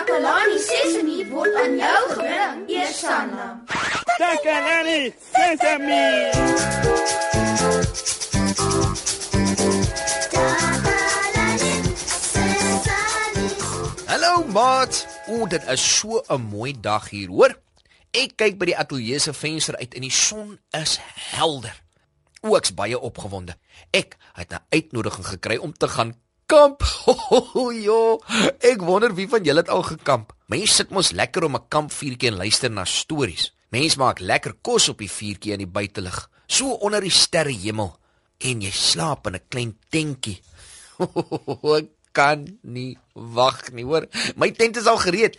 Takalani Sesemi word aan jou gebring, Eersanna. Takalani Sesemi. Hallo maat. O, dit is so 'n mooi dag hier, hoor. Ek kyk by die ateljee se venster uit en die son is helder. O, ek's baie opgewonde. Ek het 'n uitnodiging gekry om te gaan kamp. O, jo, ek wonder wie van julle het al gekamp. Mense sit mos lekker om 'n kampvuurtjie en luister na stories. Mense maak lekker kos op die vuurtjie in die buitelug, so onder die sterrehemel en jy slaap in 'n klein tentjie. Ek kan nie wag nie, hoor. My tent is al gereed.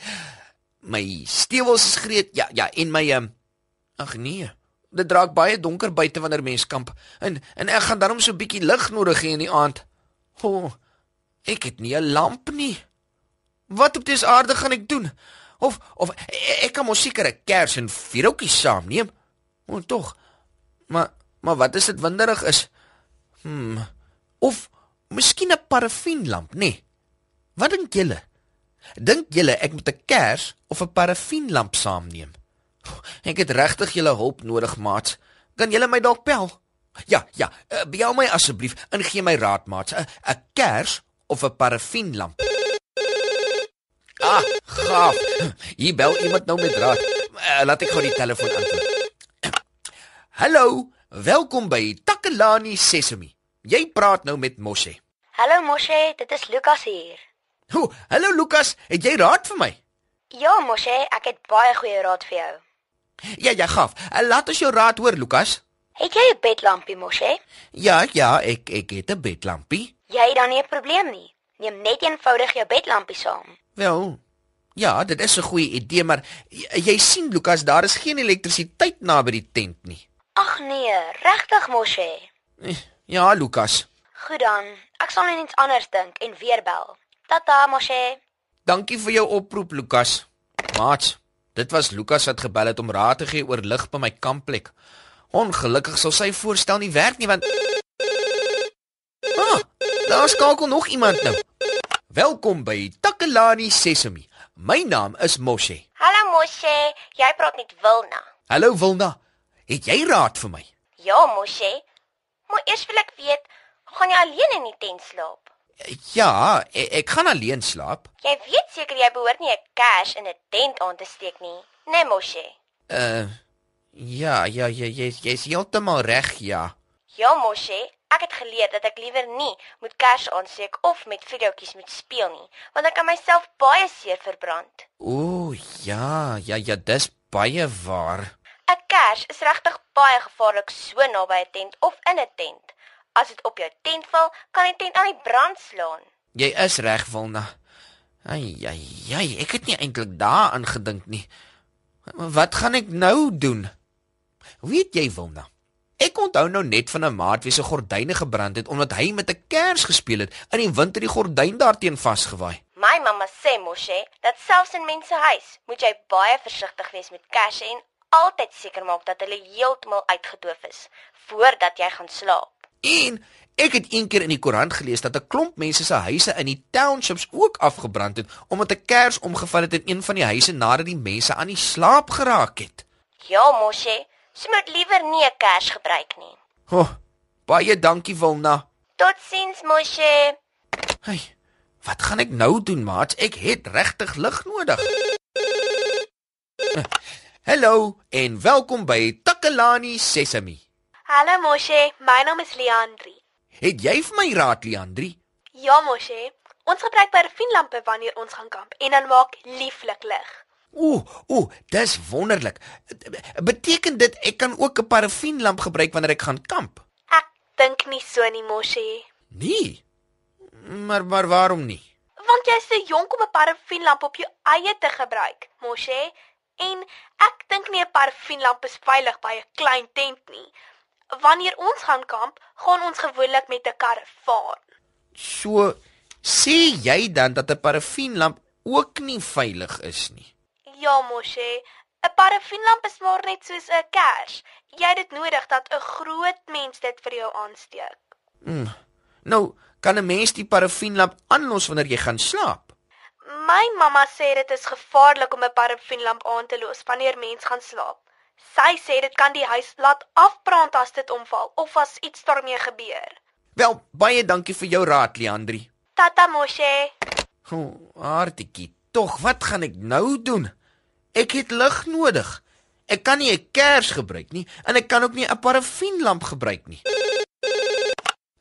My stewels is gereed. Ja, ja, en my um, ag nee. Dit raak baie donker buite wanneer mens kamp. En en ek gaan daarom so 'n bietjie lig nodig hê in die aand. O, oh, ek het nie 'n lamp nie. Wat op dese aarde gaan ek doen? Of of ek kan mos seker 'n kers en vuurhoutjies saamneem. Oh, tog. Maar maar wat as dit winderig is? Hm. Of miskien 'n parafienlamp, nê? Nee. Wat dink julle? Dink julle ek moet 'n kers of 'n parafienlamp saamneem? Ek het regtig julle hulp nodig, maats. Kan julle my dalk bel? Ja, ja, uh, bel my asseblief en gee my raad, maats. 'n 'n kers of 'n parafienlamp? Ah, gaaf. Hier bel iemand nou met raad. Uh, laat ek gou die telefoon antwoord. Hallo, welkom by Takalani Sesemi. Jy praat nou met Moshe. Hallo Moshe, dit is Lukas hier. Ho, hallo Lukas, het jy raad vir my? Ja Moshe, ek het baie goeie raad vir jou. Ja, ja, gaaf. Uh, laat ons jou raad hoor, Lukas. Het jy 'n bedlampie Moshe? Ja, ja, ek ek het 'n bedlampie. Jy het dan nie 'n probleem nie. Neem net eenvoudig jou bedlampie saam. Wel, ja, dit is 'n goeie idee, maar jy, jy sien Lukas, daar is geen elektrisiteit naby die tent nie. Ag nee, regtig Moshe. Eh, Ja, Lukas. Goed dan, ek sal net iets anders dink en weer bel. Tata Moshe. Dankie vir jou oproep, Lukas. Maats, dit was Lukas wat gebel het om raad te gee oor lig by my kampplek. Ongelukkig sal sy voorstel nie werk nie want Ah, daar skakel nog iemand nou. Welkom by Takalani Sesemi. My naam is Moshe. Hallo Moshe, jy praat met Wilna. Hallo Wilna. Het jy raad vir my? Ja Moshe. Maar eers wil ek weet, gaan jy alleen in die tent slaap? Ja, ek, ek gaan alleen slaap. Jy weet seker jy behoort nie 'n kers in 'n tent aan te steek nie. Nee Moshe. Uh ja, ja, ja, jy jy's heeltemal reg, ja. Ja, Moshe, ek het geleer dat ek liewer nie moet kers aansteek of met videoetjies moet speel nie, want ek kan myself baie seer verbrand. O, ja, ja, ja, dis baie waar. 'n Kers is regtig baie gevaarlik so naby 'n tent of in 'n tent. As dit op jou tent val, kan die tent aan die brand slaan. Jy is reg, Wilna. Ai, ai, ai, ek het nie eintlik daaraan gedink nie. Wat gaan ek nou doen? Weet jy, Wilna? Ek onthou nou net van 'n maat wie se gordyne gebrand het omdat hy met 'n kers gespeel het in die winter die gordyn daarteen vasgewaai. My mamma sê Moshe, dat selfs in mense huis moet jy baie versigtig wees met kersse en altyd seker maak dat hulle heeltemal uitgedoof is voordat jy gaan slaap. En ek het eendag in die koerant gelees dat 'n klomp mense se huise in die townships ook afgebrand het omdat 'n kers omgeval het in een van die huise nadat die mense aan die slaap geraak het. Ja, Moshe, jy moet liewer nie 'n kers gebruik nie. O, oh, baie dankie Wilna. Totsiens, Moshe. Hey, wat gaan ek nou doen, maat? Ek het regtig lig nodig. Hallo en welkom by Takalani Sesemi. Hallo Moshe, my naam is Leandri. Het jy vir my raad, Leandri? Ja, Moshe. Ons gebruik parafienlampe wanneer ons gaan kamp en dan maak lieflik lig. Ooh, ooh, dis wonderlik. Beteken dit ek kan ook 'n parafienlamp gebruik wanneer ek gaan kamp? Ek dink nie so nie, Moshe. Nee. Maar maar waarom nie? Want jy's te jonk om 'n parafienlamp op jou eie te gebruik, Moshe. En ek dink nie 'n parafienlamp is veilig by 'n klein tent nie. Wanneer ons gaan kamp, gaan ons gewoonlik met 'n karavaan. So sê jy dan dat 'n parafienlamp ook nie veilig is nie. Ja, Moshe. 'n Parafienlamp is maar net soos 'n kers. Jy het dit nodig dat 'n groot mens dit vir jou aansteek. Mm. Nou, kan 'n mens die parafienlamp aanlos wanneer jy gaan slaap? My mamma sê dit is gevaarlik om 'n parafienlamp aan te los wanneer mens gaan slaap. Sy sê dit kan die huis laat afbrand as dit omval of as iets daarmee gebeur. Wel, baie dankie vir jou raad, Leandri. Tata Moshe, O, oh, hartjie, tog, wat gaan ek nou doen? Ek het lig nodig. Ek kan nie 'n kers gebruik nie en ek kan ook nie 'n parafienlamp gebruik nie.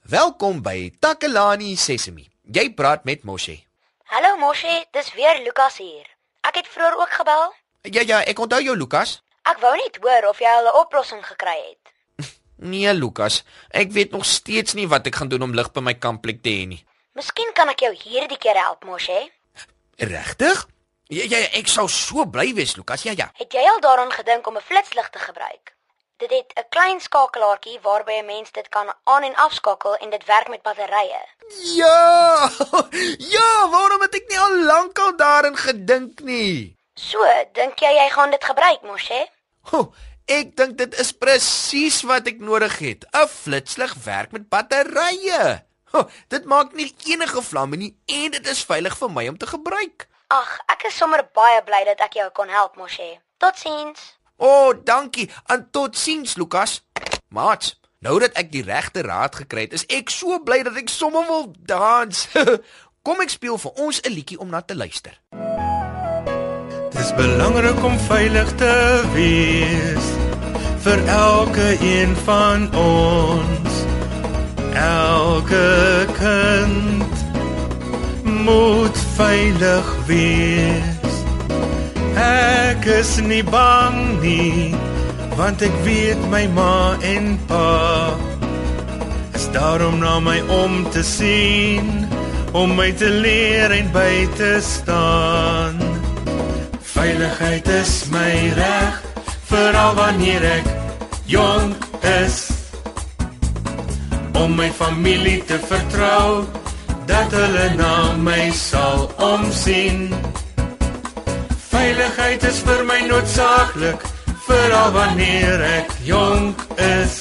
Welkom by Takelani Sesemi. Jy praat met Moshe. Hallo Moshe, dis weer Lukas hier. Ek het vroeër ook gebel. Ja ja, ek onthou jou Lukas. Ek wou net hoor of jy al 'n oplossing gekry het. Nee, Lukas, ek weet nog steeds nie wat ek gaan doen om lig by my kampplek te hê nie. Miskien kan ek jou hierdie keer help, Moshe. Regtig? Ja ja, ek sou so bly wees, Lukas. Ja ja. Het jy al daaraan gedink om 'n flitslig te gebruik? Dit het 'n klein skakelaartjie waarby 'n mens dit kan aan en afskakel en dit werk met batterye. Ja! Ja, waarom het ek nie al lank al daarin gedink nie? So, dink jy jy gaan dit gebruik, Moshe? Ho, ek dink dit is presies wat ek nodig het. 'n Flitslig werk met batterye. Ho, dit maak nie enige vlamme nie en dit is veilig vir my om te gebruik. Ag, ek is sommer baie bly dat ek jou kon help, Moshe. Totsiens. O, oh, dankie. En totsiens, Lukas. Maat, nou dat ek die regte raad gekry het, is ek so bly dat ek sommer wil dans. Kom ek speel vir ons 'n liedjie om na te luister. Dis belangrik om veilig te wees vir elke een van ons. Elke kind moet veilig wees. Ek is nie bang nie, want ek weet my ma en pa is daarom na my om te sien, om my te leer en by te staan. Veiligheid is my reg, veral wanneer ek jonk is. Om my familie te vertrou, dat hulle na my sal omsien. Veiligheid is vir my noodsaaklik, veral wanneer ek jonk is.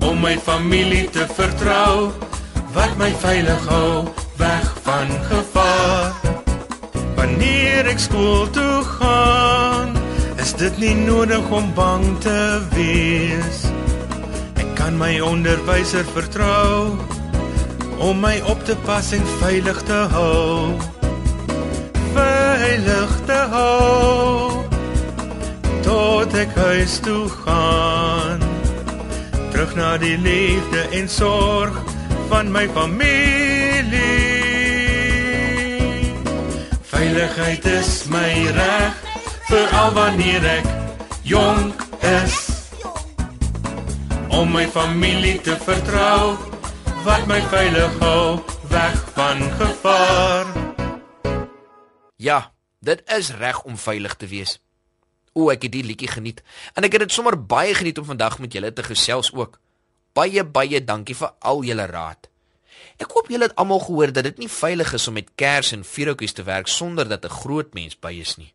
Om my familie te vertrou, wat my veilig hou weg van gevaar. Wanneer ek skool toe gaan, is dit nie nodig om bang te wees. Ek kan my onderwyser vertrou om my op te pas en veilig te hou. Veilig te hou tot ek huis toe gaan. Terug na die liefde en sorg van my familie. Veiligheid is my reg, veral wanneer ek jonk is. Om my familie te vertrou, wat my veilig hou weg van gevaar. Ja, dit is reg om veilig te wees. O, ek het die liedjie geniet en ek het dit sommer baie geniet om vandag met julle te gesels ook. Baie baie dankie vir al julle raad. Ek hoop julle het almal gehoor dat dit nie veilig is om met kers en vuurhoutjies te werk sonder dat 'n groot mens by is nie.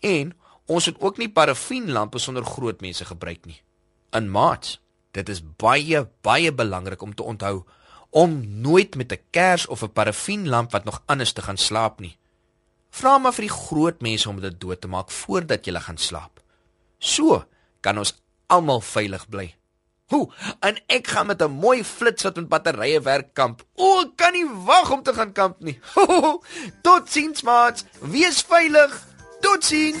En ons het ook nie parafienlampe sonder groot mense gebruik nie. In maats, dit is baie baie belangrik om te onthou om nooit met 'n kers of 'n parafienlamp wat nog aan is te gaan slaap nie. Vra maar vir die groot mense om dit dood te maak voordat jy gaan slaap. So kan ons almal veilig bly. Hoe, en ek gaan met 'n mooi flits wat met batterye werk kamp. O, ek kan nie wag om te gaan kamp nie. Totsiens, maats. Wees veilig. Totsiens.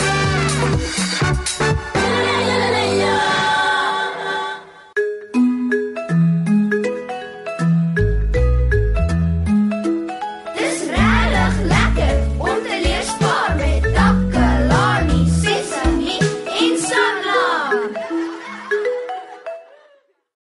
Thank you.